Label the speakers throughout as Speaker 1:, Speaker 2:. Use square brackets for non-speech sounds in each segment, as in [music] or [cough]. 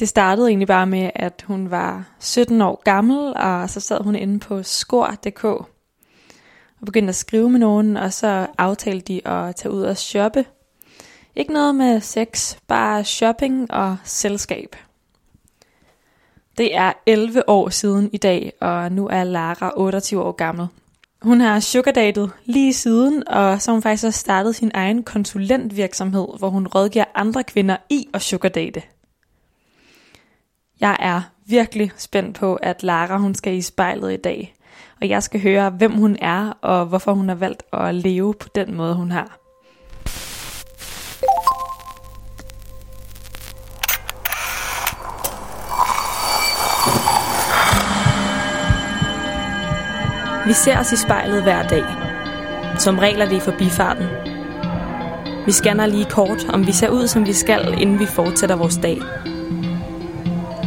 Speaker 1: Det startede egentlig bare med, at hun var 17 år gammel, og så sad hun inde på skor.dk og begyndte at skrive med nogen, og så aftalte de at tage ud og shoppe. Ikke noget med sex, bare shopping og selskab. Det er 11 år siden i dag, og nu er Lara 28 år gammel. Hun har sugardatet lige siden, og så har hun faktisk også startet sin egen konsulentvirksomhed, hvor hun rådgiver andre kvinder i at sugardate. Jeg er virkelig spændt på, at Lara hun skal i spejlet i dag, og jeg skal høre, hvem hun er, og hvorfor hun har valgt at leve på den måde, hun har. Vi ser os i spejlet hver dag. Som regler det i forbifarten. Vi scanner lige kort, om vi ser ud, som vi skal, inden vi fortsætter vores dag.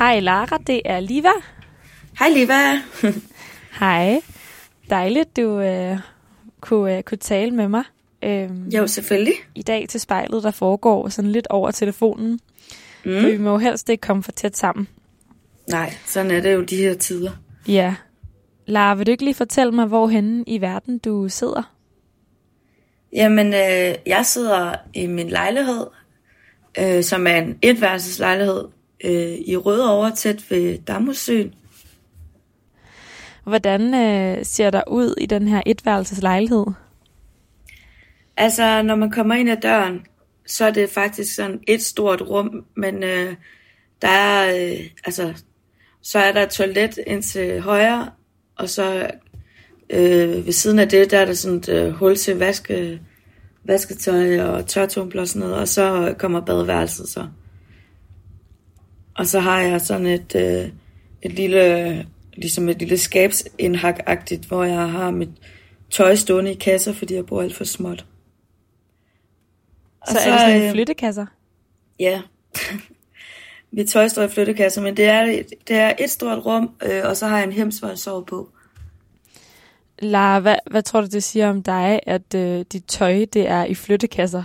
Speaker 1: Hej Lara, det er Liva.
Speaker 2: Hej Liva. [laughs]
Speaker 1: Hej. Dejligt, du øh, kunne, øh, kunne tale med mig.
Speaker 2: Øhm, jo, selvfølgelig.
Speaker 1: I dag til spejlet, der foregår sådan lidt over telefonen. Mm. For vi må jo helst ikke komme for tæt sammen.
Speaker 2: Nej, sådan er det jo de her tider.
Speaker 1: Ja. Lara, vil du ikke lige fortælle mig, hvorhen i verden du sidder?
Speaker 2: Jamen, øh, jeg sidder i min lejlighed, øh, som er en etværelseslejlighed øh, i Rødovre, tæt ved Damhussøen.
Speaker 1: Hvordan øh, ser der ud i den her etværelseslejlighed?
Speaker 2: Altså, når man kommer ind ad døren, så er det faktisk sådan et stort rum, men øh, der er, øh, altså, så er der et toilet ind til højre, og så øh, ved siden af det, der er der sådan et øh, hul til vaske, vasketøj og tørtumbler og sådan noget, og så kommer badeværelset så. Og så har jeg sådan et, øh, et lille, ligesom et lille skabsindhak-agtigt, hvor jeg har mit tøj stående i kasser, fordi jeg bor alt for småt.
Speaker 1: Så, så er det sådan øh, flyttekasser?
Speaker 2: Ja. [laughs] Mit tøj står i flyttekasser, men det er, det er et stort rum, øh, og så har jeg en hems, hvor jeg sover på.
Speaker 1: Lara, hvad, hvad tror du, det siger om dig, at øh, dit tøj det er i flyttekasser?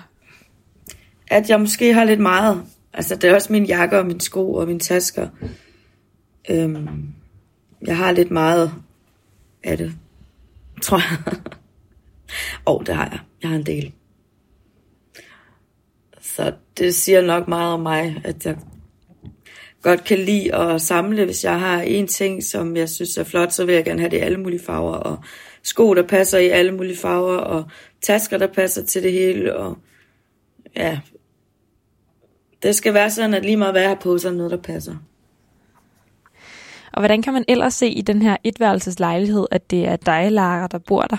Speaker 2: At jeg måske har lidt meget. Altså, det er også min jakke og min sko og mine tasker. Øhm, jeg har lidt meget af det, tror jeg. [laughs] Og oh, det har jeg. Jeg har en del. Så det siger nok meget om mig, at jeg godt kan lide at samle. Hvis jeg har en ting, som jeg synes er flot, så vil jeg gerne have det i alle mulige farver. Og sko, der passer i alle mulige farver, og tasker, der passer til det hele. Og ja, det skal være sådan, at lige meget hvad jeg har på, så er noget, der passer.
Speaker 1: Og hvordan kan man ellers se i den her etværelseslejlighed, at det er dig, Lara, der bor der?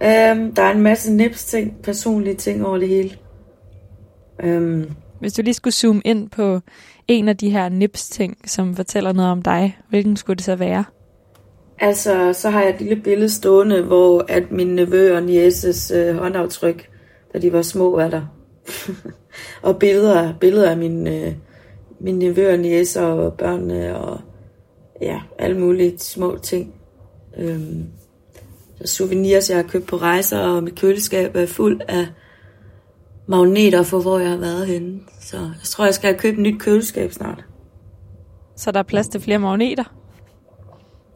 Speaker 2: Um, der er en masse nips ting, personlige ting over det hele.
Speaker 1: Um, Hvis du lige skulle zoome ind på en af de her nips ting, som fortæller noget om dig, hvilken skulle det så være?
Speaker 2: Altså, så har jeg et lille billede stående, hvor at min nevø og nieces øh, håndaftryk, da de var små, er der. [laughs] og billeder, billeder af min, øh, min nevø og niecer og børnene og ja, alle mulige små ting. Øhm, souvenirs, jeg har købt på rejser, og mit køleskab er fuld af magneter for, hvor jeg har været henne. Så jeg tror, jeg skal købe et nyt køleskab snart.
Speaker 1: Så der er plads til flere magneter?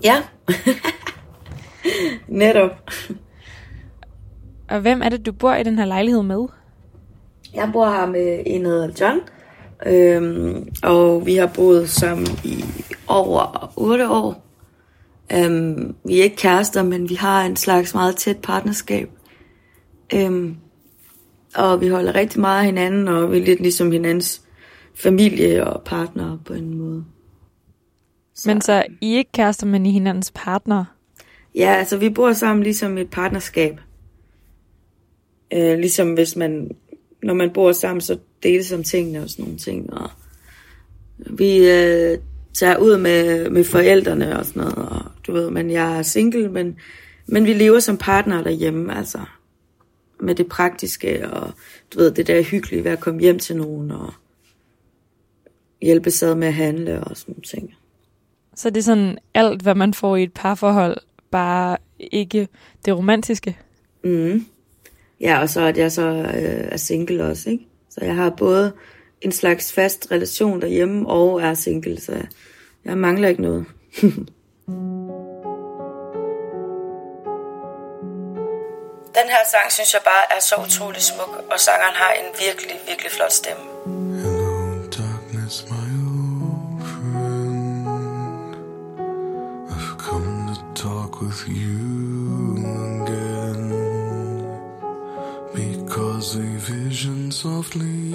Speaker 2: Ja. [laughs] Netop.
Speaker 1: Og hvem er det, du bor i den her lejlighed med?
Speaker 2: Jeg bor her med en, hedder John. Øhm, og vi har boet sammen i over 8 år. Øhm, vi er ikke kærester, men vi har en slags meget tæt partnerskab. Øhm, og vi holder rigtig meget af hinanden, og vi er lidt ligesom hinandens familie og partner på en måde.
Speaker 1: Så. Men så I er ikke kærester, men I er hinandens partner?
Speaker 2: Ja, altså vi bor sammen ligesom et partnerskab. Øh, ligesom hvis man, når man bor sammen, så deles om tingene og sådan nogle ting. Og vi øh, tager ud med, med forældrene og sådan noget. Og, du ved, men jeg er single, men, men vi lever som partner derhjemme, altså med det praktiske, og du ved, det der hyggelige ved at komme hjem til nogen, og hjælpe sig med at handle og sådan nogle ting.
Speaker 1: Så det er sådan alt, hvad man får i et parforhold, bare ikke det romantiske?
Speaker 2: Mm. Ja, og så at jeg så øh, er single også, ikke? Så jeg har både en slags fast relation derhjemme og er single, så jeg mangler ikke noget. [laughs] Den her sang synes jeg bare er så utrolig smuk, og sangeren har en virkelig, virkelig flot stemme.
Speaker 3: Hello, darkness, my softly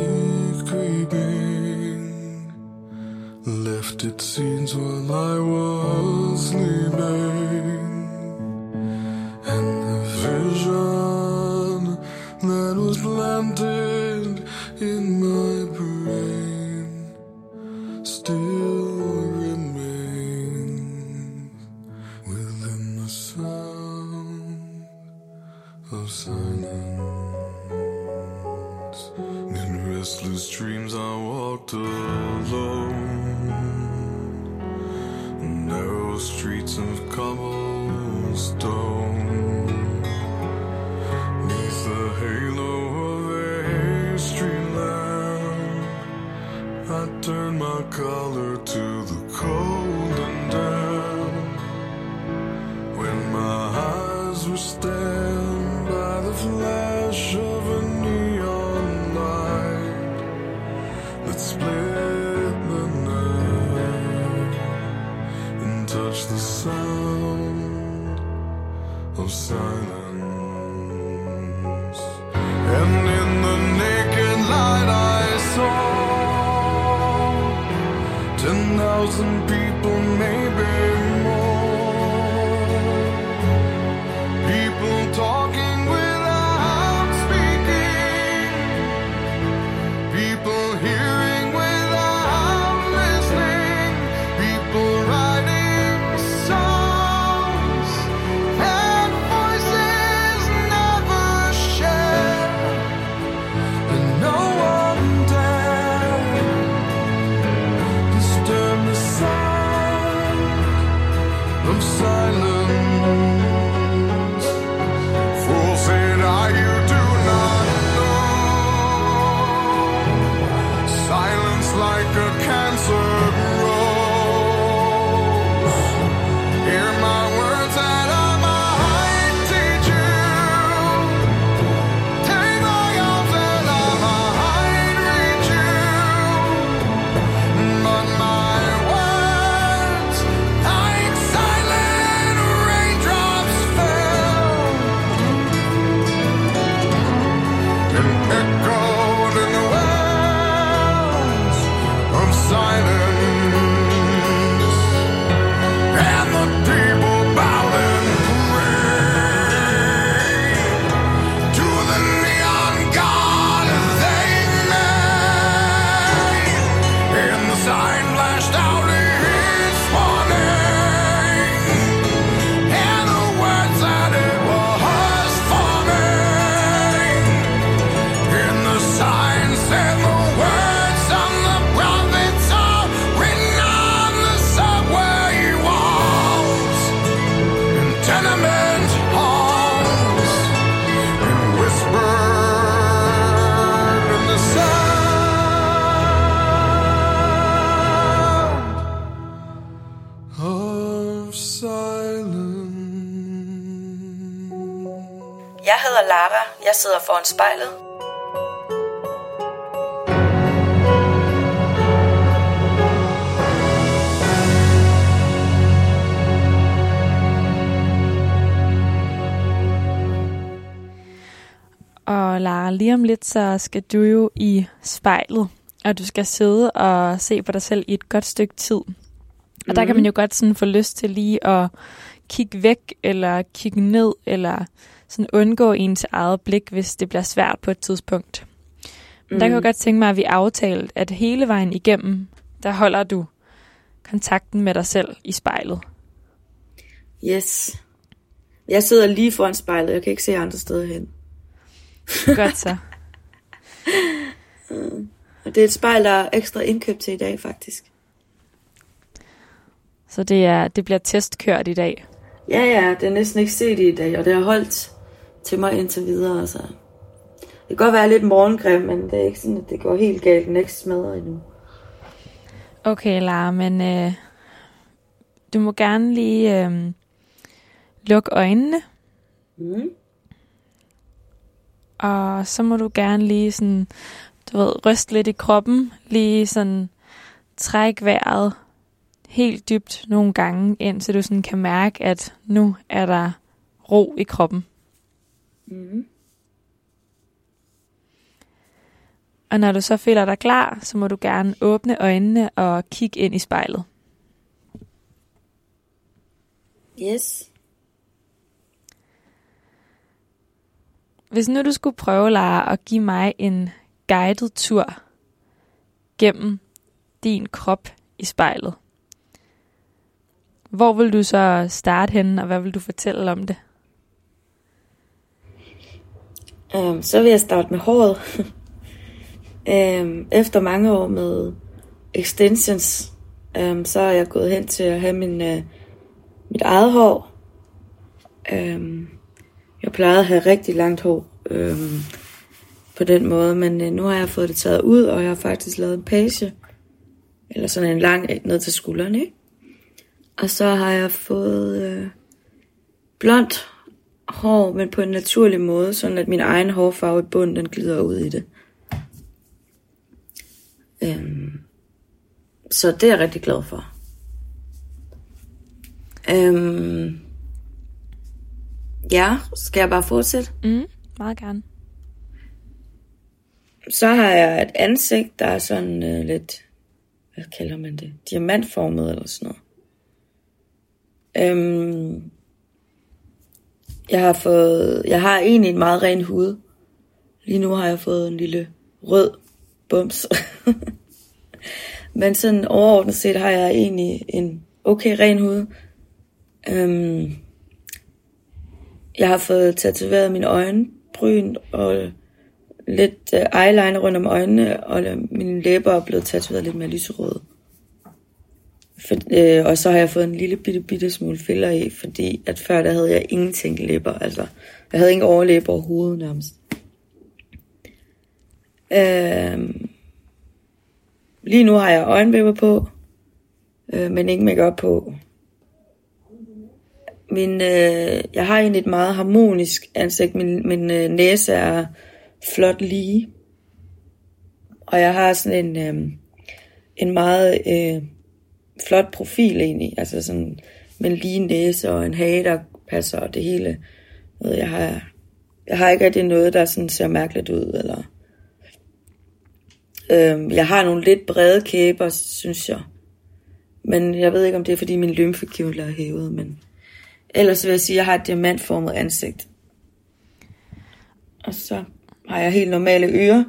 Speaker 3: creeping left its scenes while I was sleeping. And the vision that was planted my collar to the cold and damp. When my eyes were stained by the flash of a neon light that split the night and touched the sound of silence. Thousand people,
Speaker 2: jeg sidder foran spejlet.
Speaker 1: Og Lara, lige om lidt, så skal du jo i spejlet, og du skal sidde og se på dig selv i et godt stykke tid. Og der kan man jo godt sådan få lyst til lige at kigge væk, eller kigge ned, eller sådan undgå ens eget blik, hvis det bliver svært på et tidspunkt. Men mm. der kan jeg godt tænke mig, at vi aftalt, at hele vejen igennem, der holder du kontakten med dig selv i spejlet.
Speaker 2: Yes. Jeg sidder lige foran spejlet. Jeg kan ikke se andre steder hen. [laughs]
Speaker 1: Godt så.
Speaker 2: Og det er et spejl, der er ekstra indkøbt til i dag, faktisk.
Speaker 1: Så det, er, det bliver testkørt i dag.
Speaker 2: Ja, ja, det er næsten ikke set i dag, og det har holdt til mig indtil videre. Altså. Det kan godt være lidt morgengrim, men det er ikke sådan, at det går helt galt den ikke smadrer endnu.
Speaker 1: Okay, Lara, men øh, du må gerne lige øh, lukke øjnene,
Speaker 2: Mm.
Speaker 1: og så må du gerne lige sådan, du ved, ryste lidt i kroppen, lige sådan træk vejret helt dybt nogle gange, indtil du sådan kan mærke, at nu er der ro i kroppen.
Speaker 2: Mm.
Speaker 1: Og når du så føler dig klar, så må du gerne åbne øjnene og kigge ind i spejlet.
Speaker 2: Yes.
Speaker 1: Hvis nu du skulle prøve, Lara, at give mig en guided tur gennem din krop i spejlet, hvor vil du så starte henne, og hvad vil du fortælle om det?
Speaker 2: Um, så vil jeg starte med håret. um, [laughs] efter mange år med extensions, um, så er jeg gået hen til at have min, uh, mit eget hår. Um, jeg plejede at have rigtig langt hår um, på den måde, men uh, nu har jeg fået det taget ud, og jeg har faktisk lavet en page, eller sådan en lang ned til skuldrene, ikke? Og så har jeg fået uh, blondt hår, men på en naturlig måde, sådan at min egen hårfarve i bunden, den glider ud i det. Øhm, så det er jeg rigtig glad for. Øhm, ja, skal jeg bare fortsætte?
Speaker 1: Mm, meget gerne.
Speaker 2: Så har jeg et ansigt, der er sådan øh, lidt, hvad kalder man det, diamantformet eller sådan noget. Øhm, jeg har fået, jeg har egentlig en meget ren hud. Lige nu har jeg fået en lille rød bums. [laughs] Men sådan overordnet set har jeg egentlig en okay ren hud. Øhm, jeg har fået tatoveret mine øjenbryn og lidt øh, eyeliner rundt om øjnene, og mine læber er blevet tatoveret lidt mere lyserøde. For, øh, og så har jeg fået en lille bitte, bitte smule filler i, fordi at før der havde jeg ingenting læber. Altså, jeg havde ingen overlæber overhovedet nærmest. Øh, lige nu har jeg øjenvipper på, øh, men ikke makeup på. Min, øh, jeg har egentlig et meget harmonisk ansigt. Min, min øh, næse er flot lige. Og jeg har sådan en, øh, en meget øh, flot profil egentlig. Altså sådan med en lige næse og en hage, der passer og det hele. Ved, Jeg har, jeg har ikke rigtig noget, der sådan ser mærkeligt ud. Eller, Øhm, jeg har nogle lidt brede kæber, synes jeg. Men jeg ved ikke, om det er, fordi min lymfekirtel er hævet. Men ellers vil jeg sige, at jeg har et diamantformet ansigt. Og så har jeg helt normale ører.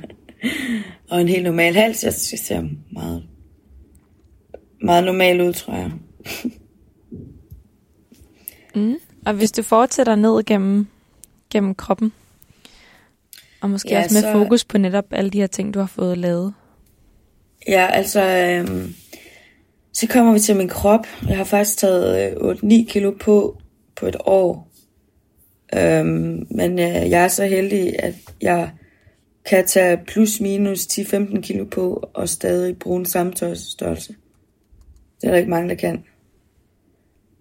Speaker 2: [laughs] og en helt normal hals. Jeg ser meget, meget normal ud, tror jeg.
Speaker 1: Mm. Og hvis du fortsætter ned gennem, gennem kroppen, og måske
Speaker 2: Ja,
Speaker 1: også med
Speaker 2: så-
Speaker 1: fokus på netop alle de her ting, du har fået lavet.
Speaker 2: Ja, altså, øhm, så kommer vi til min krop. Jeg har faktisk taget øh, 8-9 kilo på på et år. Øhm, men øh, jeg er så heldig, at jeg kan tage plus minus 10-15 kilo på og stadig bruge en samme tøjstørrelse. Det er der ikke mange, der kan.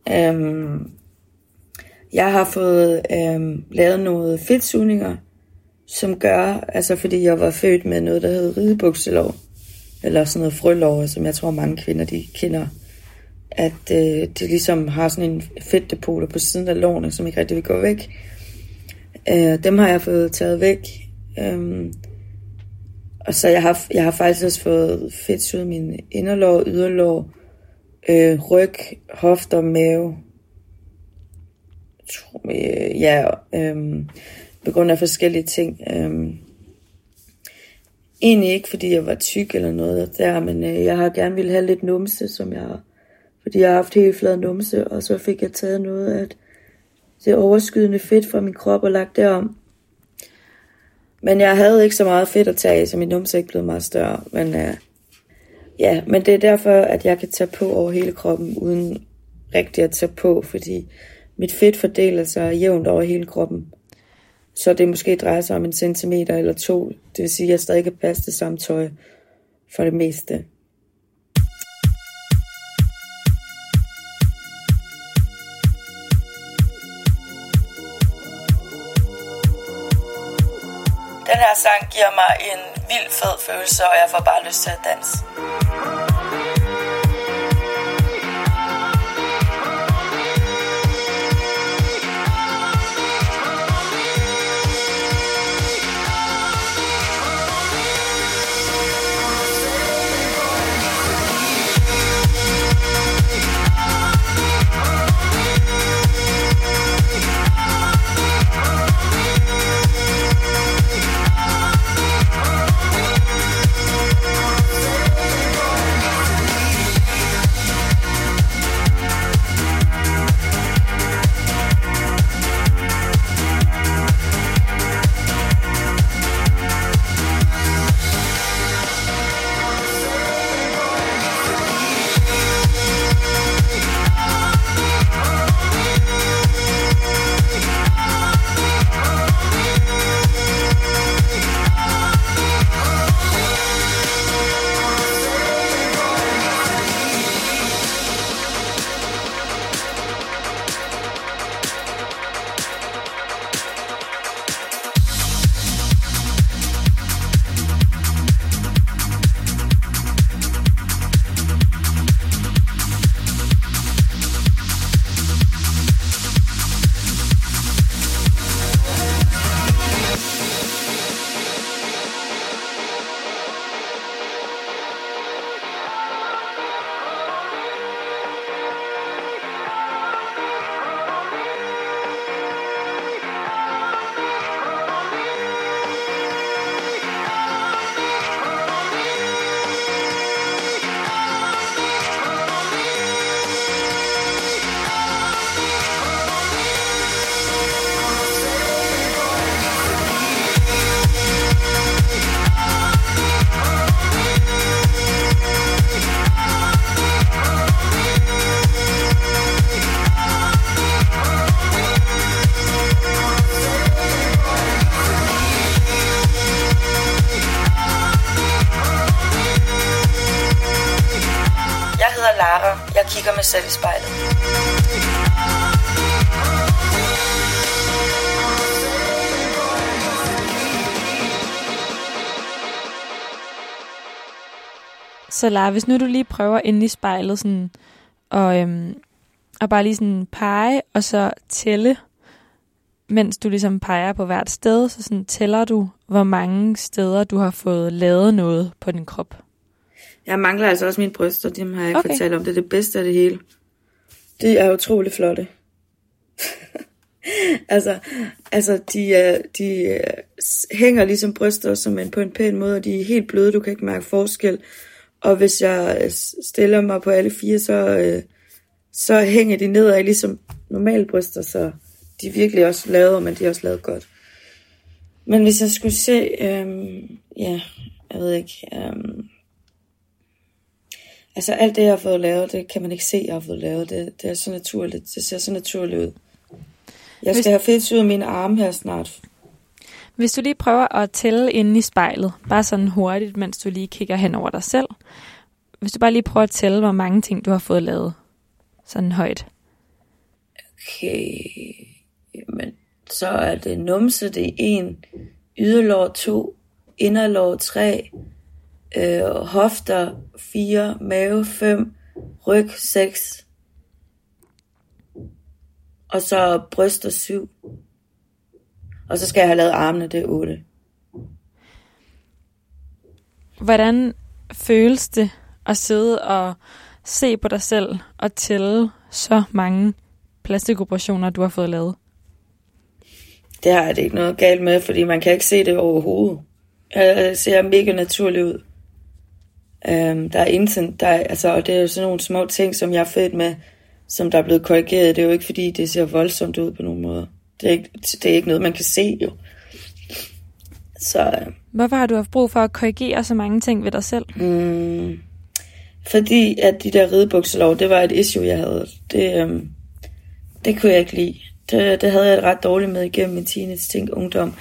Speaker 2: Øhm, jeg har fået øhm, lavet noget fedtsugninger, som gør, altså fordi jeg var født med noget, der hed ridebukselov, eller sådan noget frølov, som jeg tror mange kvinder, de kender, at øh, det ligesom har sådan en fedtdepoter på siden af lårene, som ikke rigtig vil gå væk. Øh, dem har jeg fået taget væk. Øhm, og så jeg har, jeg har faktisk også fået fedt fedtsuget min inderlår, yderlår, øh, ryg, hofter, mave, Tror, øh, ja, øhm, på grund af forskellige ting. Øh, egentlig ikke, fordi jeg var tyk eller noget der, men øh, jeg har gerne ville have lidt numse, som jeg fordi jeg har haft helt flad numse, og så fik jeg taget noget af det overskydende fedt fra min krop og lagt derom. Men jeg havde ikke så meget fedt at tage så min numse ikke blevet meget større. Men, øh, ja, men det er derfor, at jeg kan tage på over hele kroppen, uden rigtig at tage på, fordi mit fedt fordeler sig jævnt over hele kroppen. Så det måske drejer sig om en centimeter eller to. Det vil sige, at jeg stadig kan passe det samme tøj for det meste. Her sang giver mig en vild fed følelse, og jeg får bare lyst til at danse.
Speaker 1: Så Lara, hvis nu du lige prøver inde i spejlet sådan, og, øhm, og bare lige sådan pege, og så tælle, mens du ligesom peger på hvert sted, så sådan tæller du, hvor mange steder du har fået lavet noget på din krop.
Speaker 2: Jeg mangler altså også mine bryster, dem har jeg ikke
Speaker 1: Okay.
Speaker 2: fortalt om. Det er det bedste af det hele. De er utrolig flotte. [laughs] altså, altså, de, er, de s- hænger ligesom bryster som en, på en pæn måde, og de er helt bløde, du kan ikke mærke forskel. Og hvis jeg øh, stiller mig på alle fire, så, øh, så hænger de nedad ligesom normale bryster, så de er virkelig også lavet, men de er også lavet godt. Men hvis jeg skulle se, øhm, ja, jeg ved ikke, øhm, Altså alt det, jeg har fået lavet, det kan man ikke se, jeg har fået lavet. Det, det er så naturligt. Det ser så naturligt ud. Jeg
Speaker 1: Hvis-
Speaker 2: skal have fedt ud af mine arme her snart.
Speaker 1: Hvis du lige prøver at tælle inde i spejlet, bare sådan hurtigt, mens du lige kigger hen over dig selv. Hvis du bare lige prøver at tælle, hvor mange ting du har fået lavet. Sådan højt.
Speaker 2: Okay. Jamen, så er det numse, det er en. Yderlår to. Inderlår tre. Øh, hofter fire. Mave fem. Ryg seks. Og så bryster syv. Og så skal jeg have lavet armene, det er otte.
Speaker 1: Hvordan føles det at sidde og se på dig selv og tælle så mange plastikoperationer, du har fået lavet?
Speaker 2: Det har jeg det ikke noget galt med, fordi man kan ikke se det overhovedet. Jeg ser mega naturlig ud. Um, der er intet, der er, altså, og det er jo sådan nogle små ting, som jeg er født med, som der er blevet korrigeret. Det er jo ikke, fordi det ser voldsomt ud på nogen. Det er ikke, det er ikke noget, man kan se jo. Så, øh,
Speaker 1: Hvorfor har du haft brug for at korrigere så mange ting ved dig selv?
Speaker 2: Mm, fordi at de der ridebukselov, det var et issue, jeg havde. Det, øhm, det kunne jeg ikke lide. Det, det havde jeg det ret dårligt med igennem min teenage ting, ungdom.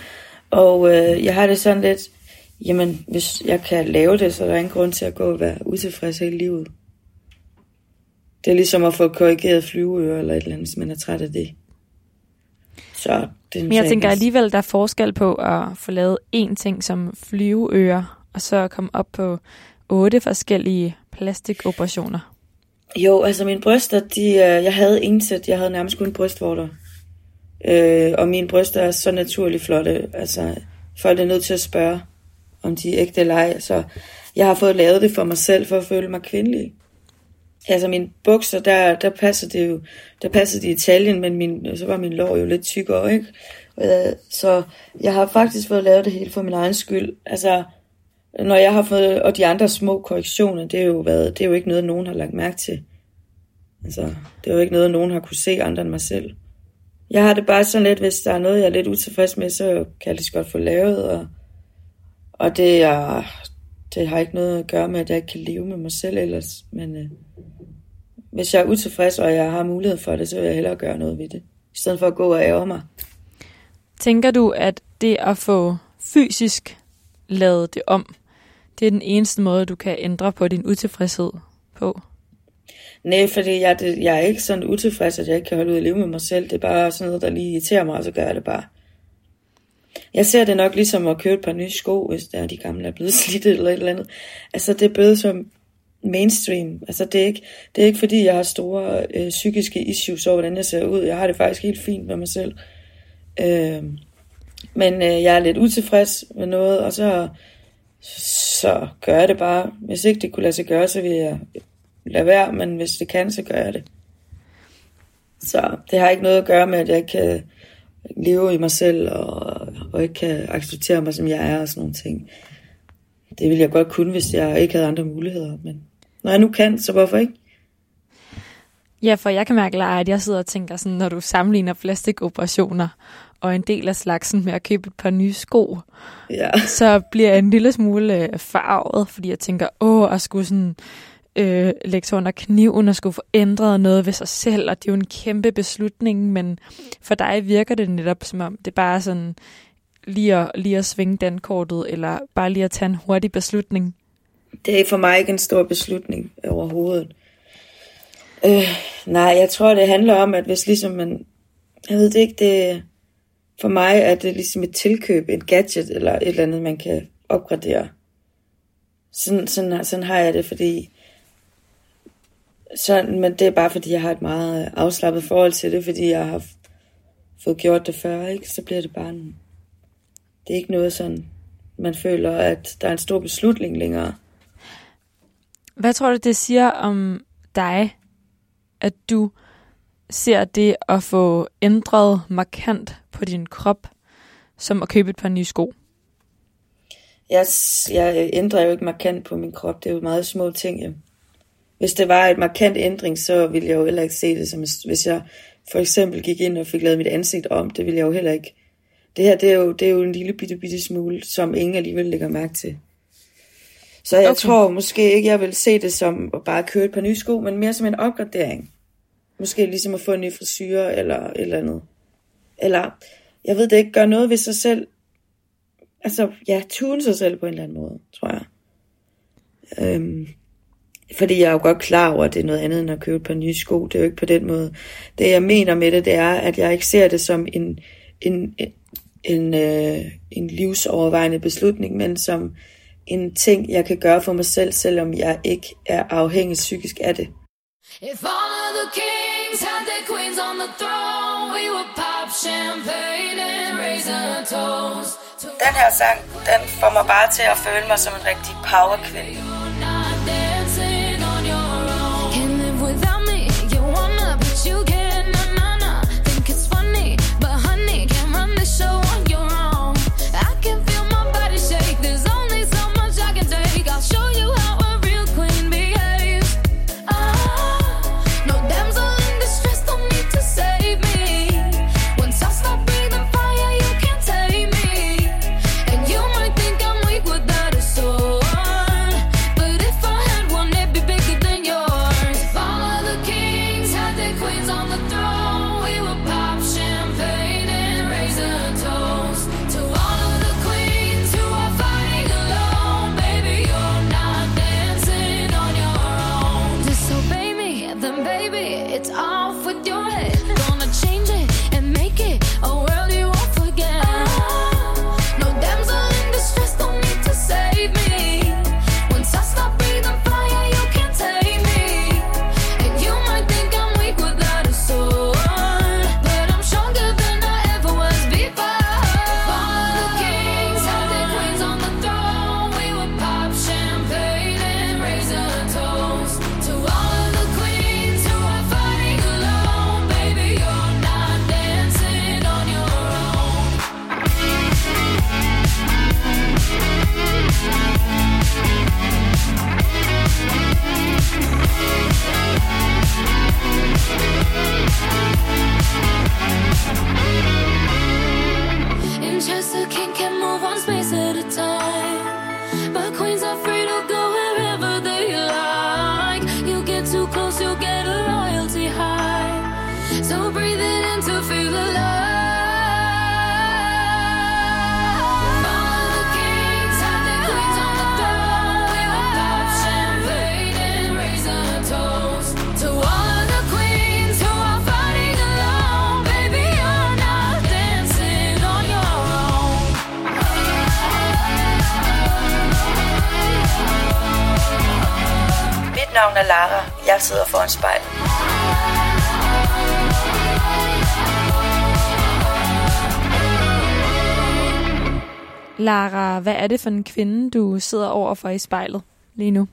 Speaker 2: Og øh, jeg har det sådan lidt, jamen hvis jeg kan lave det, så er der ingen grund til at gå og være utilfreds hele livet. Det er ligesom at få korrigeret flyveører eller et eller andet, hvis man er træt af det. Så det
Speaker 1: Men jeg tænker alligevel, der er forskel på at få lavet én ting som flyveører, og så komme op på otte forskellige plastikoperationer.
Speaker 2: Jo, altså mine bryster, de, øh, jeg havde intet. Jeg havde nærmest kun brystvorter. Øh, og mine bryster er så naturligt flotte. Altså, folk er nødt til at spørge, om de er ægte eller ej. Så jeg har fået lavet det for mig selv, for at føle mig kvindelig. Altså mine bukser, der, der passer det jo, der passer de i Italien, men min, så var min lår jo lidt tykkere, ikke? Øh, så jeg har faktisk fået lavet det hele for min egen skyld. Altså, når jeg har fået, og de andre små korrektioner, det er jo, været, det er jo ikke noget, nogen har lagt mærke til. Altså, det er jo ikke noget, nogen har kunne se andre end mig selv. Jeg har det bare sådan lidt, hvis der er noget, jeg er lidt utilfreds med, så kan jeg lige så godt få lavet, og, og det, er, det har ikke noget at gøre med, at jeg ikke kan leve med mig selv ellers, men øh, hvis jeg er utilfreds, og jeg har mulighed for det, så vil jeg hellere gøre noget ved det, i stedet for at gå og ære mig.
Speaker 1: Tænker du, at det at få fysisk lavet det om, det er den eneste måde, du kan ændre på din utilfredshed på?
Speaker 2: Nej, fordi jeg, det, jeg er ikke sådan utilfreds, at jeg ikke kan holde ud at leve med mig selv. Det er bare sådan noget, der lige irriterer mig, og så gør jeg det bare. Jeg ser det nok ligesom at købe et par nye sko, hvis der er de gamle er blevet [laughs] slidt eller et eller andet. Altså det er blevet som mainstream. Altså det er ikke, det er ikke fordi, jeg har store øh, psykiske issues over, hvordan jeg ser ud. Jeg har det faktisk helt fint med mig selv. Øh, men øh, jeg er lidt utilfreds med noget, og så, så gør jeg det bare. Hvis ikke det kunne lade sig gøre, så vil jeg lade være, men hvis det kan, så gør jeg det. Så det har ikke noget at gøre med, at jeg kan leve i mig selv, og, og ikke kan acceptere mig, som jeg er, og sådan nogle ting. Det ville jeg godt kunne, hvis jeg ikke havde andre muligheder, men når jeg nu kan, så hvorfor ikke?
Speaker 1: Ja, for jeg kan mærke, Lara, at jeg sidder og tænker sådan, når du sammenligner plastikoperationer og en del af slagsen med at købe et par nye sko,
Speaker 2: Ja. [laughs]
Speaker 1: så bliver jeg en lille smule øh, farvet, fordi jeg tænker, åh, at skulle sådan øh, lægge sig under kniven og skulle få ændret noget ved sig selv, og det er jo en kæmpe beslutning, men for dig virker det netop som om, det er bare sådan lige at, lige at svinge dankortet, eller bare lige at tage en hurtig beslutning.
Speaker 2: Det er for mig ikke en stor beslutning overhovedet. Øh, nej, jeg tror, det handler om, at hvis ligesom man... Jeg ved det ikke, det... For mig er det ligesom et tilkøb, et gadget eller et eller andet, man kan opgradere. Sådan, sådan, sådan har jeg det, fordi... Sådan, men det er bare, fordi jeg har et meget afslappet forhold til det, fordi jeg har fået gjort det før, ikke? Så bliver det bare en... Det er ikke noget sådan, man føler, at der er en stor beslutning længere.
Speaker 1: Hvad tror du, det siger om dig, at du ser det at få ændret markant på din krop, som at købe et par nye sko?
Speaker 2: Jeg, jeg ændrer jo ikke markant på min krop. Det er jo meget små ting. Ja. Hvis det var et markant ændring, så ville jeg jo heller ikke se det som, hvis jeg for eksempel gik ind og fik lavet mit ansigt om. Det ville jeg jo heller ikke. Det her, det er jo, det er jo en lille bitte, bitte smule, som ingen alligevel lægger mærke til. Så jeg
Speaker 1: Okay.
Speaker 2: tror måske ikke, jeg vil se det som at bare købe et par nye sko, men mere som en opgradering. Måske ligesom at få en ny frisyr eller et eller andet. Eller, jeg ved det ikke, gøre noget ved sig selv. Altså, ja, tune sig selv på en eller anden måde, tror jeg. Øhm, fordi jeg er jo godt klar over, at det er noget andet end at købe et par nye sko. Det er jo ikke på den måde. Det jeg mener med det, det er, at jeg ikke ser det som en, en, en, en, øh, en livsovervejende beslutning, men som en ting, jeg kan gøre for mig selv, selvom jeg ikke er afhængig psykisk af det.
Speaker 4: If all of the kings had their queens on the throne, we would pop champagne and raise a toast. To
Speaker 2: Den her sang, den får mig bare til at føle mig som en rigtig powerkvinde.
Speaker 1: Dig, hvad er det for en kvinde, du sidder over for i spejlet lige nu?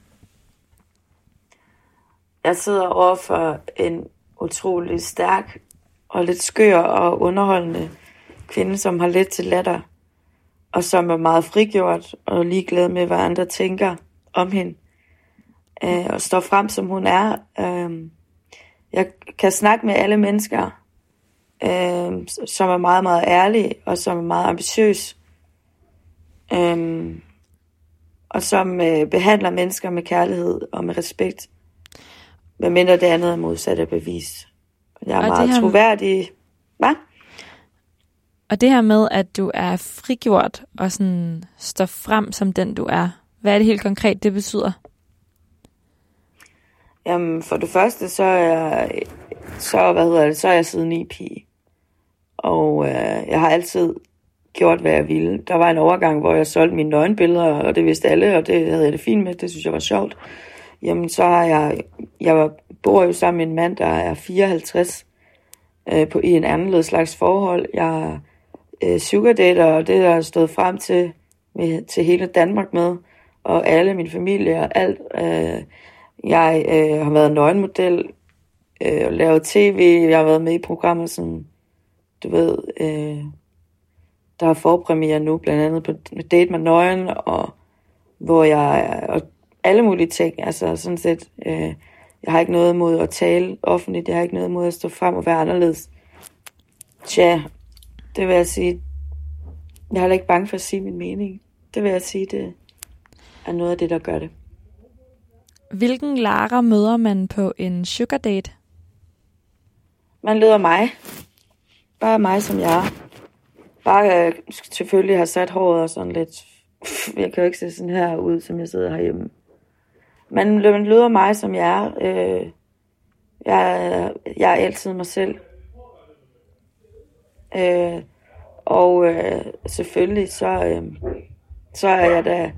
Speaker 2: Jeg sidder over for en utrolig stærk og lidt skør og underholdende kvinde, som har lidt til latter, og som er meget frigjort og ligeglad med, hvad andre tænker om hende, øh, og står frem, som hun er. Øh, jeg kan snakke med alle mennesker, øh, som er meget, meget ærlige, og som er meget ambitiøs, øh, og som øh, behandler mennesker med kærlighed og med respekt, medmindre det andet er modsat af bevis. Jeg er
Speaker 1: Og
Speaker 2: meget
Speaker 1: her-
Speaker 2: troværdig. Hvad?
Speaker 1: Og det her med, at du er frigjort og sådan står frem som den, du er. Hvad er det helt konkret, det betyder?
Speaker 2: Jamen, for det første, så er så, hvad hedder det, så er jeg siden i pige. Og øh, jeg har altid gjort, hvad jeg ville. Der var en overgang, hvor jeg solgte mine nøgenbilleder, og det vidste alle, og det havde jeg det fint med. Det synes jeg var sjovt. Jamen, så har jeg... Jeg var- bor jo sammen med en mand, der er 54, øh, på, i en anden slags forhold. Jeg er øh, sugardater, og det har jeg stået frem til, med, til hele Danmark med, og alle min familie og alt. Øh, jeg øh, har været nøgenmodel, øh, lavet tv, jeg har været med i programmer som, du ved, øh, der har forpremiere nu, blandt andet på Date med Nøgen, og hvor jeg, og alle mulige ting, altså sådan set, øh, jeg har ikke noget imod at tale offentligt, jeg har ikke noget imod at stå frem og være anderledes. Tja, det vil jeg sige, jeg er heller ikke bange for at sige min mening. Det vil jeg sige, det er noget af det, der gør det.
Speaker 1: Hvilken Lara møder man på en sugar date?
Speaker 2: Man leder mig. Bare mig, som jeg er. Bare øh, selvfølgelig har sat håret og sådan lidt... [laughs] Jeg kan jo ikke se sådan her ud, som jeg sidder herhjemme. Man, man mig, som jeg er. Øh, jeg, jeg er altid mig selv. Øh, og øh, selvfølgelig så, øh, så er jeg da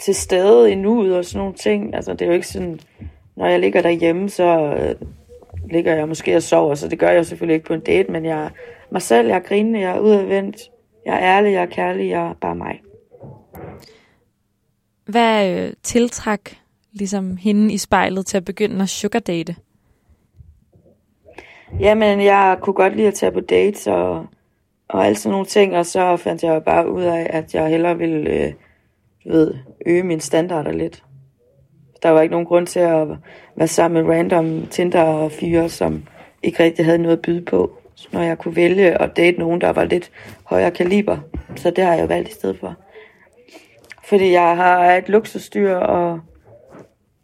Speaker 2: til stede i nuet og sådan nogle ting. Altså det er jo ikke sådan, når jeg ligger derhjemme, så øh, ligger jeg måske og sover, så det gør jeg selvfølgelig ikke på en date, men jeg mig selv, jeg er grinende, jeg er udadvendt, jeg er ærlig, jeg er kærlig, jeg er bare mig.
Speaker 1: Hvad øh, tiltræk ligesom hende i spejlet til at begynde at sugar date?
Speaker 2: Jamen, jeg kunne godt lide at tage på dates og, og alle sådan nogle ting, og så fandt jeg bare ud af, at jeg hellere ville øh, ved, øge mine standarder lidt. Der var ikke nogen grund til at være sammen med random Tinder-fyre, som ikke rigtig havde noget at byde på, når jeg kunne vælge at date nogen, der var lidt højere kaliber. Så det har jeg valgt i stedet for. Fordi jeg har et luksusdyr, og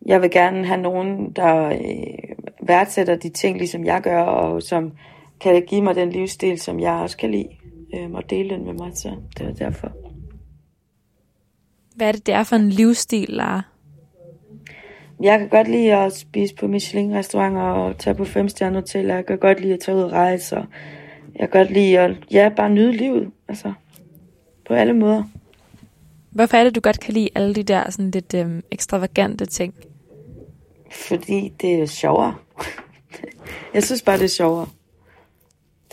Speaker 2: jeg vil gerne have nogen, der øh, værdsætter de ting, ligesom jeg gør, og som kan give mig den livsstil, som jeg også kan lide, øh, og dele den med mig. Så det er derfor.
Speaker 1: Hvad er det, det er for en livsstil, Lara?
Speaker 2: Jeg kan godt lide at spise på Michelin-restauranter og tage på femstjernet hotel. Jeg kan godt lide at tage ud og rejse. Og jeg kan godt lide at ja, bare nyde livet. Altså, på alle måder.
Speaker 1: Hvorfor er det, du godt kan lide alle de der sådan lidt øhm, ekstravagante ting?
Speaker 2: Fordi det er sjovere. jeg synes bare, det er sjovere.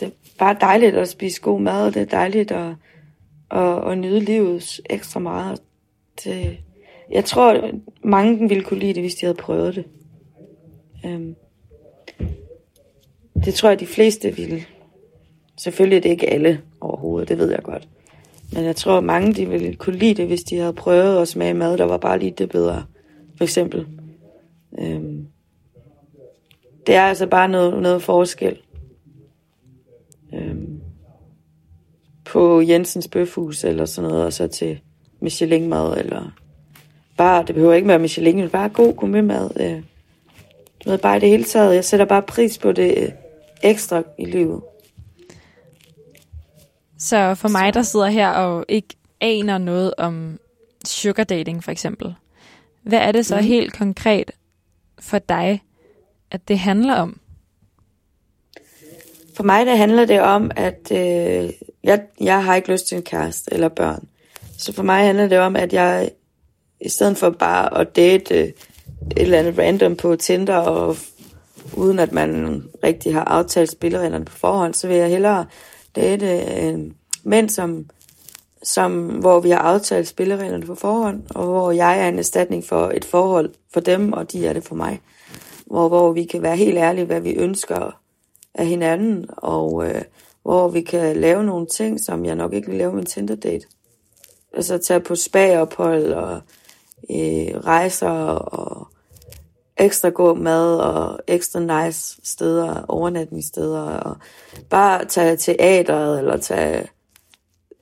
Speaker 2: Det er bare dejligt at spise god mad, og det er dejligt at, at, at nyde livet ekstra meget. Det, jeg tror, mange ville kunne lide det, hvis de havde prøvet det. Øhm, det tror jeg, de fleste ville. Selvfølgelig er det ikke alle overhovedet, det ved jeg godt. Men jeg tror, mange de ville kunne lide det, hvis de havde prøvet at smage mad, der var bare lige det bedre. For eksempel. Øhm, det er altså bare noget, noget forskel. Øhm, på Jensens Bøfhus eller sådan noget, og så til Michelin-mad, eller bare, det behøver ikke være Michelin, men bare god gourmetmad. Øh, du ved, bare i det hele taget, jeg sætter bare pris på det øh, ekstra i livet.
Speaker 1: Så for mig, der sidder her og ikke aner noget om sugar dating for eksempel, hvad er det så
Speaker 2: Mhm.
Speaker 1: helt konkret for dig, at det handler om?
Speaker 2: For mig der handler det om, at øh, jeg, jeg har ikke lyst til en kæreste eller børn. Så for mig handler det om, at jeg i stedet for bare at date øh, et eller andet random på Tinder, og uden at man rigtig har aftalt spillereglerne på forhånd, så vil jeg hellere date øh, mænd, som, som, hvor vi har aftalt spillereglerne på forhånd, og hvor jeg er en erstatning for et forhold for dem, og de er det for mig. Hvor, hvor vi kan være helt ærlige, hvad vi ønsker af hinanden, og øh, hvor vi kan lave nogle ting, som jeg nok ikke vil lave med en Tinder-date. Altså tage på spa-ophold og øh, rejser og ekstra god mad og ekstra nice steder, overnatningssteder og bare tage teateret eller tage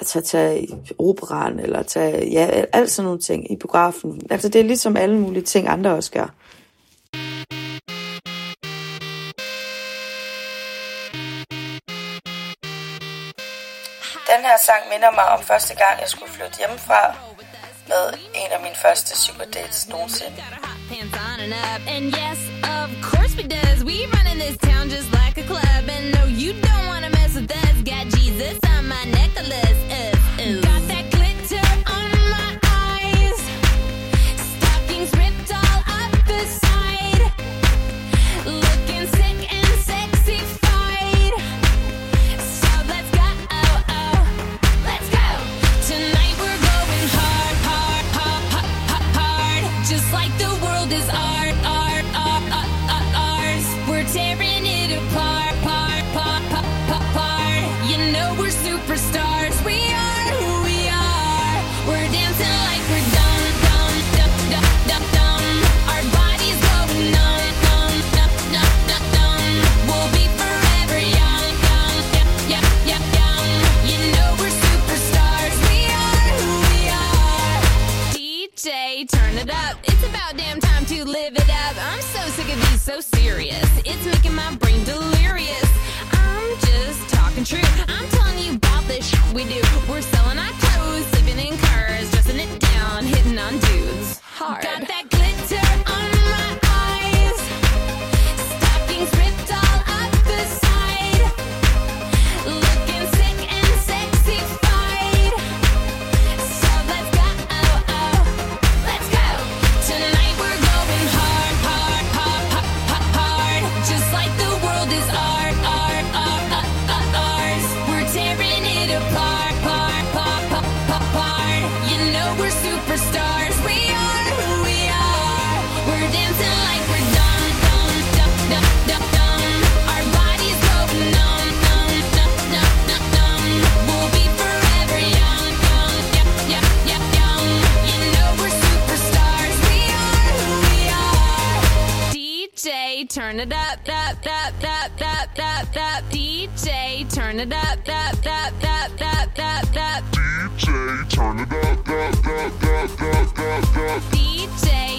Speaker 2: altså tage, tage operan, eller tage, ja, alt sådan nogle ting i biografen. Altså, det er ligesom alle mulige ting, andre også gør. Den her sang minder mig om første gang, jeg skulle flytte hjemmefra med en af mine første sugar nogensinde.
Speaker 5: And yes, of course we does. We run in this town just like a club, and no, you don't wanna mess with us. Got Jesus on my necklace, uh, turn it up, up, up, up, up, up, up. DJ, turn it up, up, up, up, up, up, up.
Speaker 3: DJ,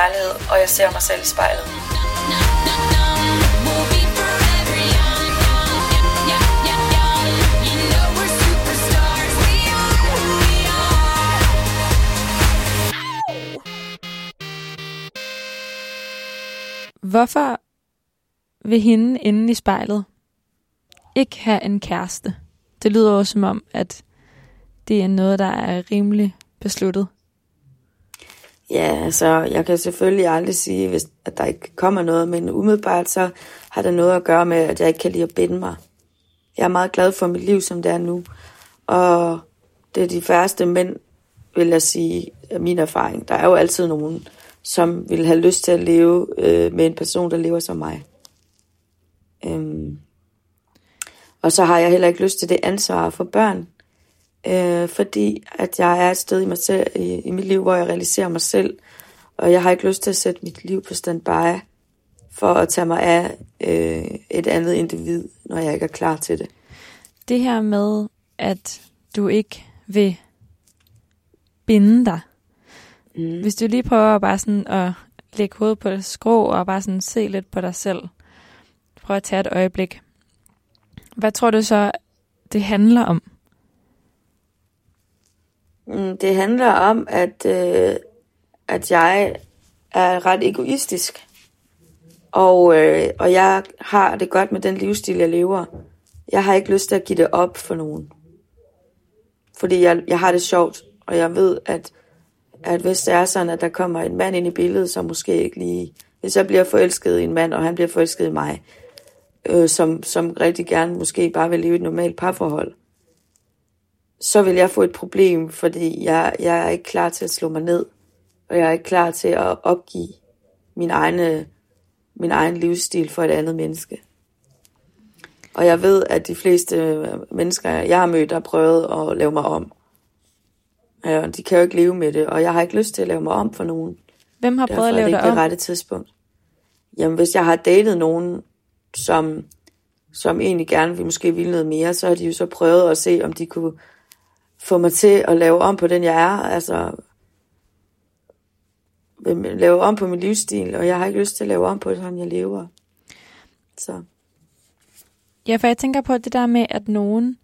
Speaker 2: lejlighed, og jeg ser mig selv i spejlet.
Speaker 5: You know we're superstars. We are.
Speaker 1: Hvorfor vil hende inde i spejlet ikke have en kæreste? Det lyder også som om, at det er noget, der er rimelig besluttet.
Speaker 2: Ja, altså, jeg kan selvfølgelig aldrig sige, hvis at der ikke kommer noget, men umiddelbart så har det noget at gøre med, at jeg ikke kan lide at binde mig. Jeg er meget glad for mit liv, som det er nu. Og det er de færreste mænd, vil jeg sige, af min erfaring. Der er jo altid nogen, som vil have lyst til at leve øh, med en person, der lever som mig. Øhm. Og så har jeg heller ikke lyst til det ansvar for børn, øh, fordi at jeg er et sted i, mig selv, i, i mit liv, hvor jeg realiserer mig selv, og jeg har ikke lyst til at sætte mit liv på standby for at tage mig af øh, et andet individ, når jeg ikke er klar til det.
Speaker 1: det her med, at du ikke vil binde dig.
Speaker 2: Mm.
Speaker 1: Hvis du lige prøver at bare sådan at lægge hovedet på det skrå og bare sådan se lidt på dig selv. Prøv at tage et øjeblik. Hvad tror du så, det handler om?
Speaker 2: Mm, det handler om, at, øh, at jeg er ret egoistisk. Og, øh, og jeg har det godt med den livsstil, jeg lever. Jeg har ikke lyst til at give det op for nogen. Fordi jeg, jeg har det sjovt, og jeg ved, at, at hvis det er sådan, at der kommer en mand ind i billedet, som måske ikke lige... Hvis jeg bliver forelsket i en mand, og han bliver forelsket i mig, øh, som, som rigtig gerne måske bare vil leve et normalt parforhold, så vil jeg få et problem, fordi jeg, jeg er ikke klar til at slå mig ned, og jeg er ikke klar til at opgive min, egne, min egen livsstil for et andet menneske. Og jeg ved, at de fleste mennesker, jeg har mødt, har prøvet at lave mig om. Ja, de kan jo ikke leve med det, og jeg har ikke lyst til at lave mig om for nogen.
Speaker 1: Hvem har
Speaker 2: Derfor
Speaker 1: prøvet at
Speaker 2: det
Speaker 1: lave
Speaker 2: ikke
Speaker 1: dig
Speaker 2: det
Speaker 1: om?
Speaker 2: rette tidspunkt. Jamen, hvis jeg har datet nogen, som, som egentlig gerne vil måske ville noget mere, så har de jo så prøvet at se, om de kunne få mig til at lave om på den, jeg er. Altså, lave om på min livsstil, og jeg har ikke lyst til at lave om på sådan, jeg lever. Så
Speaker 1: Ja, for jeg tænker på det der med, at nogen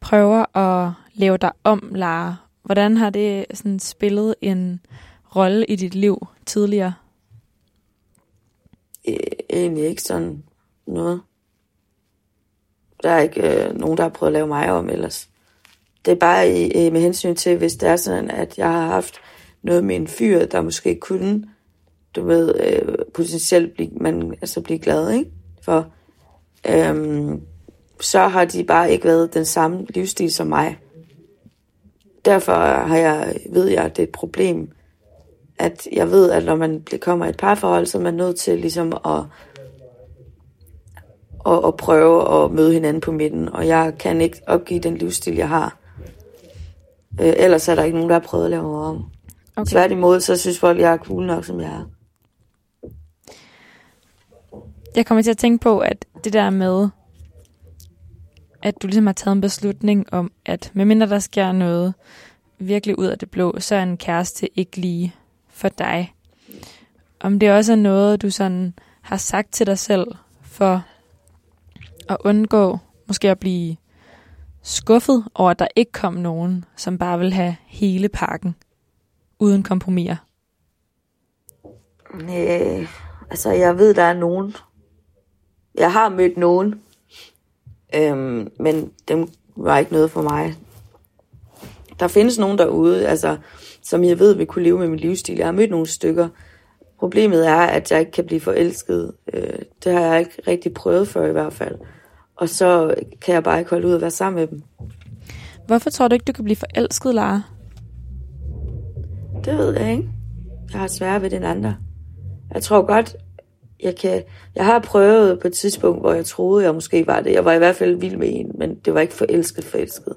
Speaker 1: prøver at lave dig om, Lara. Hvordan har det sådan spillet en rolle i dit liv tidligere?
Speaker 2: øh, egentlig ikke sådan noget. Der er ikke øh, nogen, der har prøvet at lave mig om ellers. Det er bare i, øh, med hensyn til, hvis det er sådan, at jeg har haft noget med en fyr, der måske kunne, du ved, øh, potentielt blive, man, altså blive glad, ikke? For øhm, så har de bare ikke været den samme livsstil som mig. Derfor har jeg, ved jeg, at det er et problem, at jeg ved, at når man bliver- kommer i et parforhold, så er man nødt til ligesom at, at, at prøve at møde hinanden på midten. Og jeg kan ikke opgive den livsstil, jeg har. Øh, ellers er der ikke nogen, der har prøvet at lave mig om. Okay. Tværtimod, så synes folk, jeg er cool nok, som jeg er.
Speaker 1: Jeg kommer til at tænke på, at det der med, at du ligesom har taget en beslutning om, at medmindre der sker noget virkelig ud af det blå, så er en kæreste ikke lige for dig. Om det også er noget, du sådan har sagt til dig selv for at undgå måske at blive skuffet over, at der ikke kom nogen, som bare vil have hele pakken uden kompromiser.
Speaker 2: Øh, altså, jeg ved, der er nogen. Jeg har mødt nogen. Øhm, men dem var ikke noget for mig. Der findes nogen derude, altså, som jeg ved vil kunne leve med min livsstil. Jeg har mødt nogle stykker. Problemet er, at jeg ikke kan blive forelsket. Øh, det har jeg ikke rigtig prøvet før i hvert fald. Og så kan jeg bare ikke holde ud at være sammen med dem.
Speaker 1: Hvorfor tror du ikke, du kan blive forelsket, Lara?
Speaker 2: Det ved jeg ikke. Jeg har svært ved den andre. Jeg tror godt, jeg kan... Jeg har prøvet på et tidspunkt, hvor jeg troede, jeg måske var det. Jeg var i hvert fald vild med en, men det var ikke forelsket, forelsket.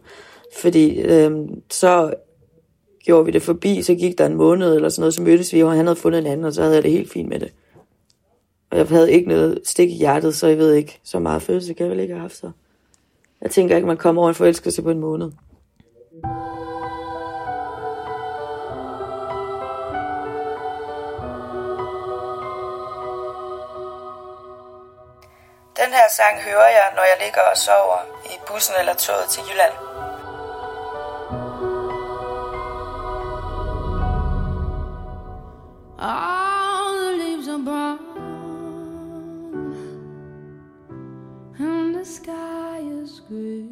Speaker 2: Fordi øhm, så gjorde vi det forbi, så gik der en måned eller sådan noget, så mødtes vi, og han havde fundet en anden, og så havde jeg det helt fint med det. Og jeg havde ikke noget stik i hjertet, så jeg ved ikke, så meget følelse kan jeg vel ikke have haft så. Jeg tænker ikke, man kommer over en forelskelse på en måned. Den her sang hører jeg, når jeg ligger og sover i bussen eller toget til Jylland.
Speaker 4: All sky is gray.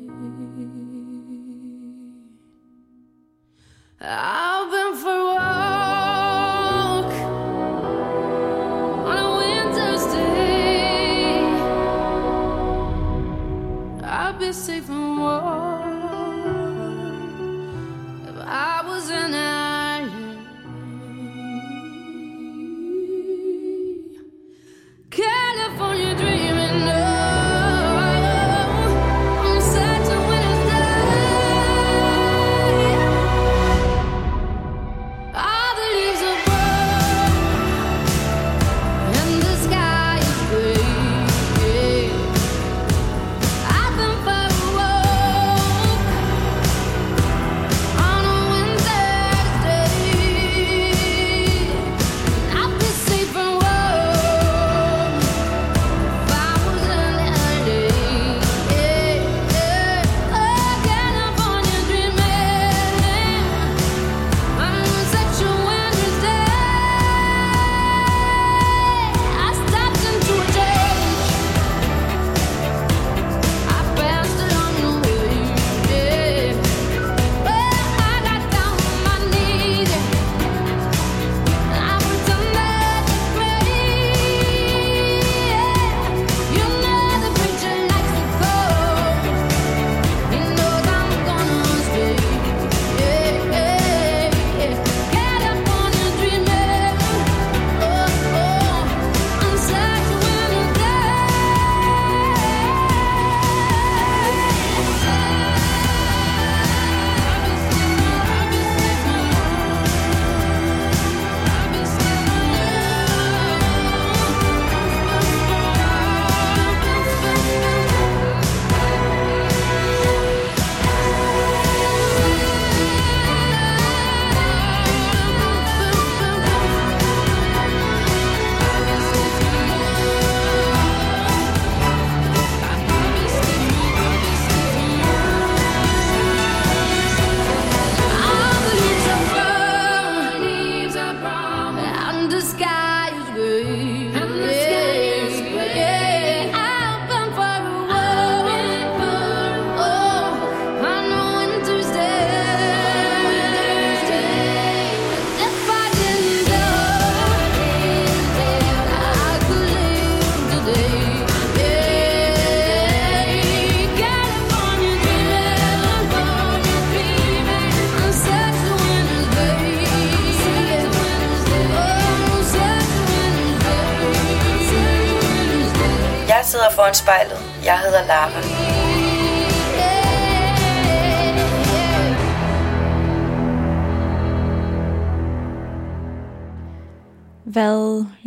Speaker 4: I've been for a walk on a winter's day. I'll be safe and warm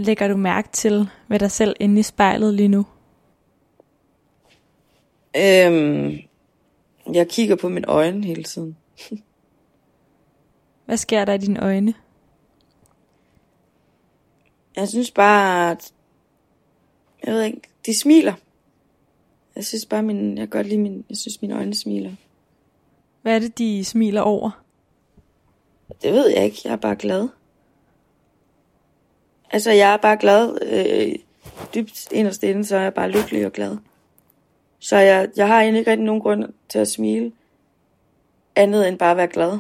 Speaker 1: lægger du mærke til ved dig selv inde i spejlet lige nu?
Speaker 2: Øhm, jeg kigger på mine øjne hele tiden. [laughs]
Speaker 1: Hvad sker der i dine øjne?
Speaker 2: Jeg synes bare, at... Jeg ved ikke, de smiler. Jeg synes bare, min, jeg godt lide min, jeg synes, mine øjne smiler.
Speaker 1: Hvad er det, de smiler over?
Speaker 2: Det ved jeg ikke, jeg er bare glad. Altså, jeg er bare glad. Øh, dybt inderst inde, så er jeg bare lykkelig og glad. Så jeg, jeg har egentlig ikke rigtig nogen grund til at smile. Andet end bare at være glad.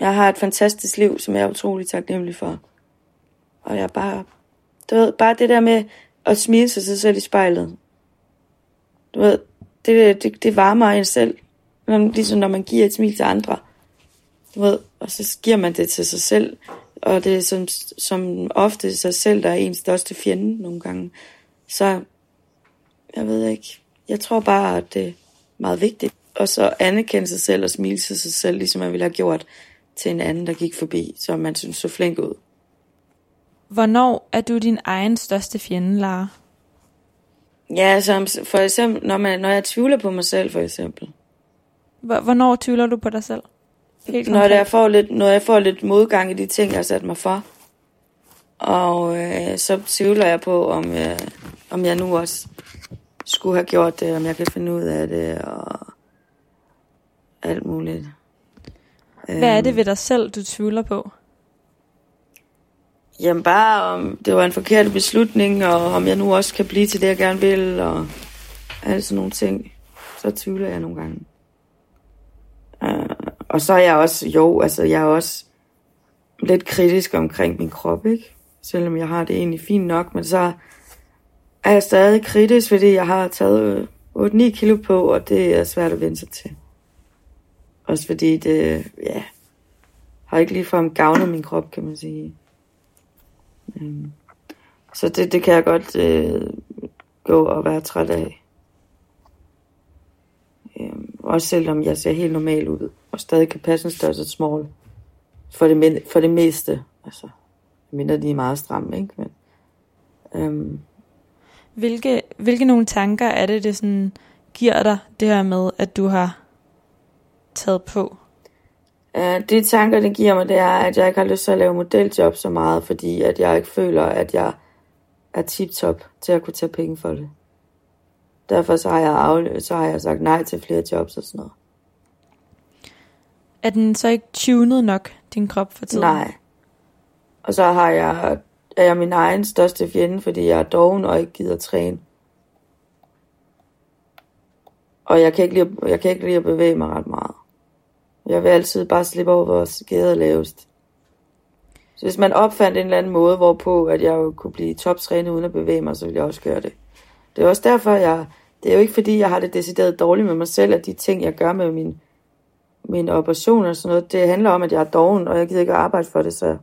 Speaker 2: Jeg har et fantastisk liv, som jeg er utrolig taknemmelig for. Og jeg er bare... Du ved, bare det der med at smile sig sig selv i spejlet. Du ved, det, det, det varmer en selv. Ligesom når man giver et smil til andre. Du ved, og så giver man det til sig selv. Og det er som, som ofte sig selv, der er ens største fjende nogle gange. Så jeg ved ikke. Jeg tror bare, at det er meget vigtigt. Og så anerkende sig selv og smile til sig selv, ligesom man ville have gjort til en anden, der gik forbi, så man synes så flink ud.
Speaker 1: Hvornår er du din egen største fjende, Lara?
Speaker 2: Ja, som for eksempel, når, man, når jeg tvivler på mig selv, for eksempel.
Speaker 1: Hvor- Hvornår tvivler du på dig selv? Helt
Speaker 2: Når, jeg får lidt, når jeg får lidt modgang i de ting, jeg har sat mig for. Og øh, så tvivler jeg på, om jeg, om jeg nu også skulle have gjort det, om jeg kan finde ud af det, og alt muligt.
Speaker 1: Hvad er det
Speaker 2: Øhm,
Speaker 1: ved dig selv, du tvivler på?
Speaker 2: Jamen bare, om det var en forkert beslutning, og om jeg nu også kan blive til det, jeg gerne vil, og alle sådan nogle ting. Så tvivler jeg nogle gange. Uh, og så er jeg også, jo, altså jeg er også lidt kritisk omkring min krop, ikke? Selvom jeg har det egentlig fint nok, men så er jeg stadig kritisk, fordi jeg har taget øh, 8-9 kilo på, og det er svært at vende sig til. Også fordi det, ja, har ikke ligefrem gavnet min krop, kan man sige. Øhm, Så det, det kan jeg godt øh, gå og være træt af. Øhm, også selvom jeg ser helt normal ud, og stadig kan passe en størrelse small. For det, men- for det meste. Altså, mindre de er meget stramme, ikke? Men, øhm,
Speaker 1: Hvilke, hvilke nogle tanker er det, det sådan giver dig, det her med, at du har taget på?
Speaker 2: Uh, de tanker, det giver mig, det er, at jeg ikke har lyst til at lave modeljob så meget, fordi at jeg ikke føler, at jeg er tip-top til at kunne tage penge for det. Derfor så har, jeg af, så har jeg sagt nej til flere jobs og sådan noget.
Speaker 1: Er den så ikke tunet nok, din krop for tiden?
Speaker 2: Nej. Og så har jeg, er jeg min egen største fjende, fordi jeg er doven og ikke gider træne. Og jeg kan, ikke lide, jeg kan ikke lide at bevæge mig ret meget. Jeg vil altid bare slippe over, hvor skade er lavest. Så hvis man opfandt en eller anden måde, hvorpå at jeg kunne blive toptrænet uden at bevæge mig, så ville jeg også gøre det. Det er også derfor, jeg... Det er jo ikke fordi, jeg har det decideret dårligt med mig selv, at de ting, jeg gør med min, min operation og sådan noget, det handler om, at jeg er doven, og jeg gider ikke at arbejde for det, så...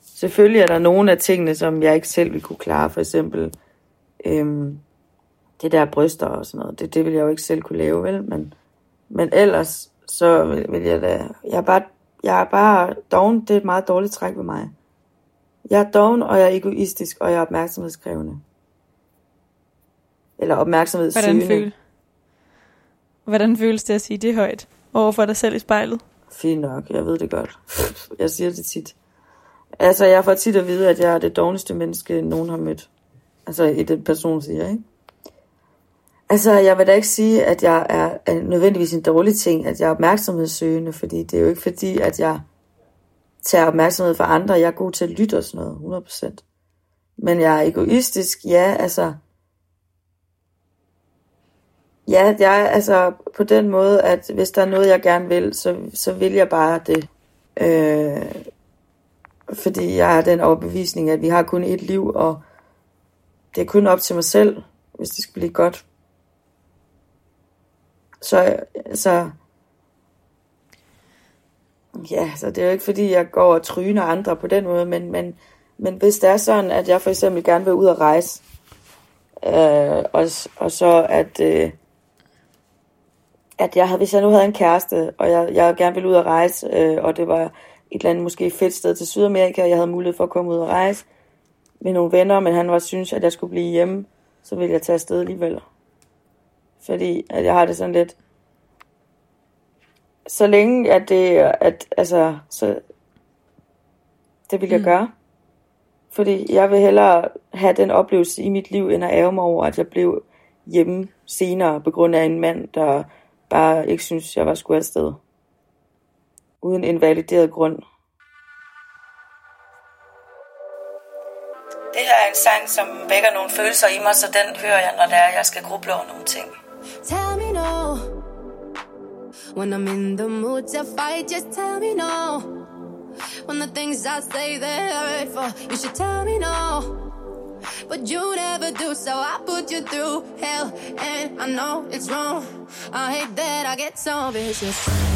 Speaker 2: Selvfølgelig er der nogle af tingene, som jeg ikke selv vil kunne klare, for eksempel øhm, det der bryster og sådan noget, det, det vil jeg jo ikke selv kunne lave, vel? Men, men ellers, så vil, vil jeg da... Jeg er bare, jeg er bare doven, det er et meget dårligt træk ved mig. Jeg er doven, og jeg er egoistisk, og jeg er opmærksomhedskrævende. Eller
Speaker 1: Hvordan,
Speaker 2: opmærksomhedssøgende.
Speaker 1: føl... Hvordan føles det at sige det højt over for dig selv i spejlet?
Speaker 2: Fint nok, jeg ved det godt. [laughs] Jeg siger det tit. Altså, jeg får tit at vide, at jeg er det dårligste menneske, nogen har mødt. Altså, i den person siger, ikke? Altså, jeg vil da ikke sige, at jeg er, er nødvendigvis en dårlig ting, at jeg er opmærksomhedssøgende, fordi det er jo ikke fordi, at jeg tager opmærksomhed fra andre. Jeg er god til at lytte og sådan noget, 100%. Men jeg er egoistisk, ja, altså... Ja, jeg altså på den måde, at hvis der er noget, jeg gerne vil, så, så vil jeg bare det. Øh, fordi jeg har den overbevisning, at vi har kun et liv, og det er kun op til mig selv, hvis det skal blive godt. Så, så ja, så det er jo ikke fordi, jeg går og tryner andre på den måde, men, men, men hvis det er sådan, at jeg for eksempel gerne vil ud og rejse, øh, og, og så at, øh, at jeg havde, hvis jeg nu havde en kæreste, og jeg, jeg gerne ville ud og rejse, øh, og det var et eller andet måske fedt sted til Sydamerika, og jeg havde mulighed for at komme ud og rejse med nogle venner, men han var synes, at jeg skulle blive hjemme, så ville jeg tage afsted alligevel. Fordi at jeg har det sådan lidt, så længe at det, at, altså, så, det vil jeg mm. gøre. Fordi jeg vil hellere have den oplevelse i mit liv, end at ære mig over, at jeg blev hjemme senere, på grund af en mand, der bare ikke synes, jeg var skulle afsted. Uden en valideret grund. Det her er en sang, som vækker nogle følelser i mig, så den hører jeg, når det er, jeg skal gruble over nogle ting.
Speaker 4: Tell me no. When I'm in the mood to fight, just tell me no. When the things I say they're hurtful, you should tell me no. But you never do, so I put you through hell, and I know it's wrong. I hate that I get so vicious.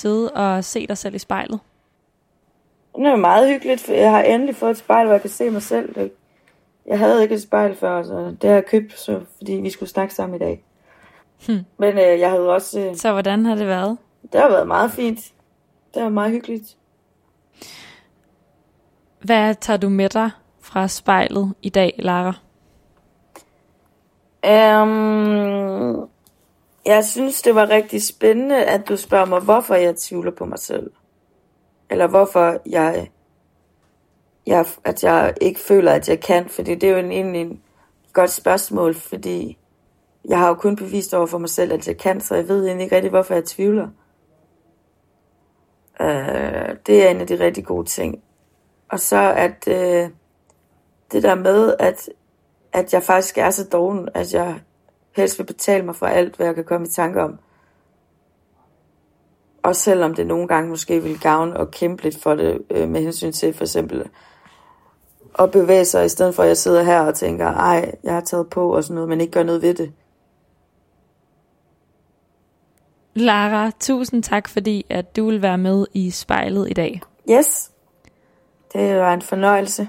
Speaker 1: Sidde og se dig selv i spejlet?
Speaker 2: Det er meget hyggeligt, for jeg har endelig fået et spejl, hvor jeg kan se mig selv. Jeg havde ikke et spejl før, så det har jeg købt, så, fordi vi skulle snakke sammen i dag.
Speaker 1: Hmm.
Speaker 2: Men øh, jeg havde også... Øh,
Speaker 1: Så hvordan har det været?
Speaker 2: det har været meget fint. Det var meget hyggeligt.
Speaker 1: Hvad tager du med dig fra spejlet i dag, Lara?
Speaker 2: Um, jeg synes, det var rigtig spændende, at du spørger mig, hvorfor jeg tvivler på mig selv. Eller hvorfor jeg jeg, at jeg ikke føler, at jeg kan, fordi det er jo en, egentlig en godt spørgsmål, fordi jeg har jo kun bevist over for mig selv, at jeg kan, så jeg ved egentlig ikke rigtig, hvorfor jeg tvivler. Øh, det er en af de rigtig gode ting. Og så at øh, det der med, at, at jeg faktisk er så doven, at jeg helst vil betale mig for alt, hvad jeg kan komme i tanke om. Og selvom det nogle gange måske vil gavne og kæmpe lidt for det, øh, med hensyn til for eksempel at bevæge sig, i stedet for at jeg sidder her og tænker, ej, jeg har taget på og sådan noget, men ikke gør noget ved det.
Speaker 1: Lara, tusind tak, fordi at du vil være med i spejlet i dag.
Speaker 2: Yes, det var en fornøjelse.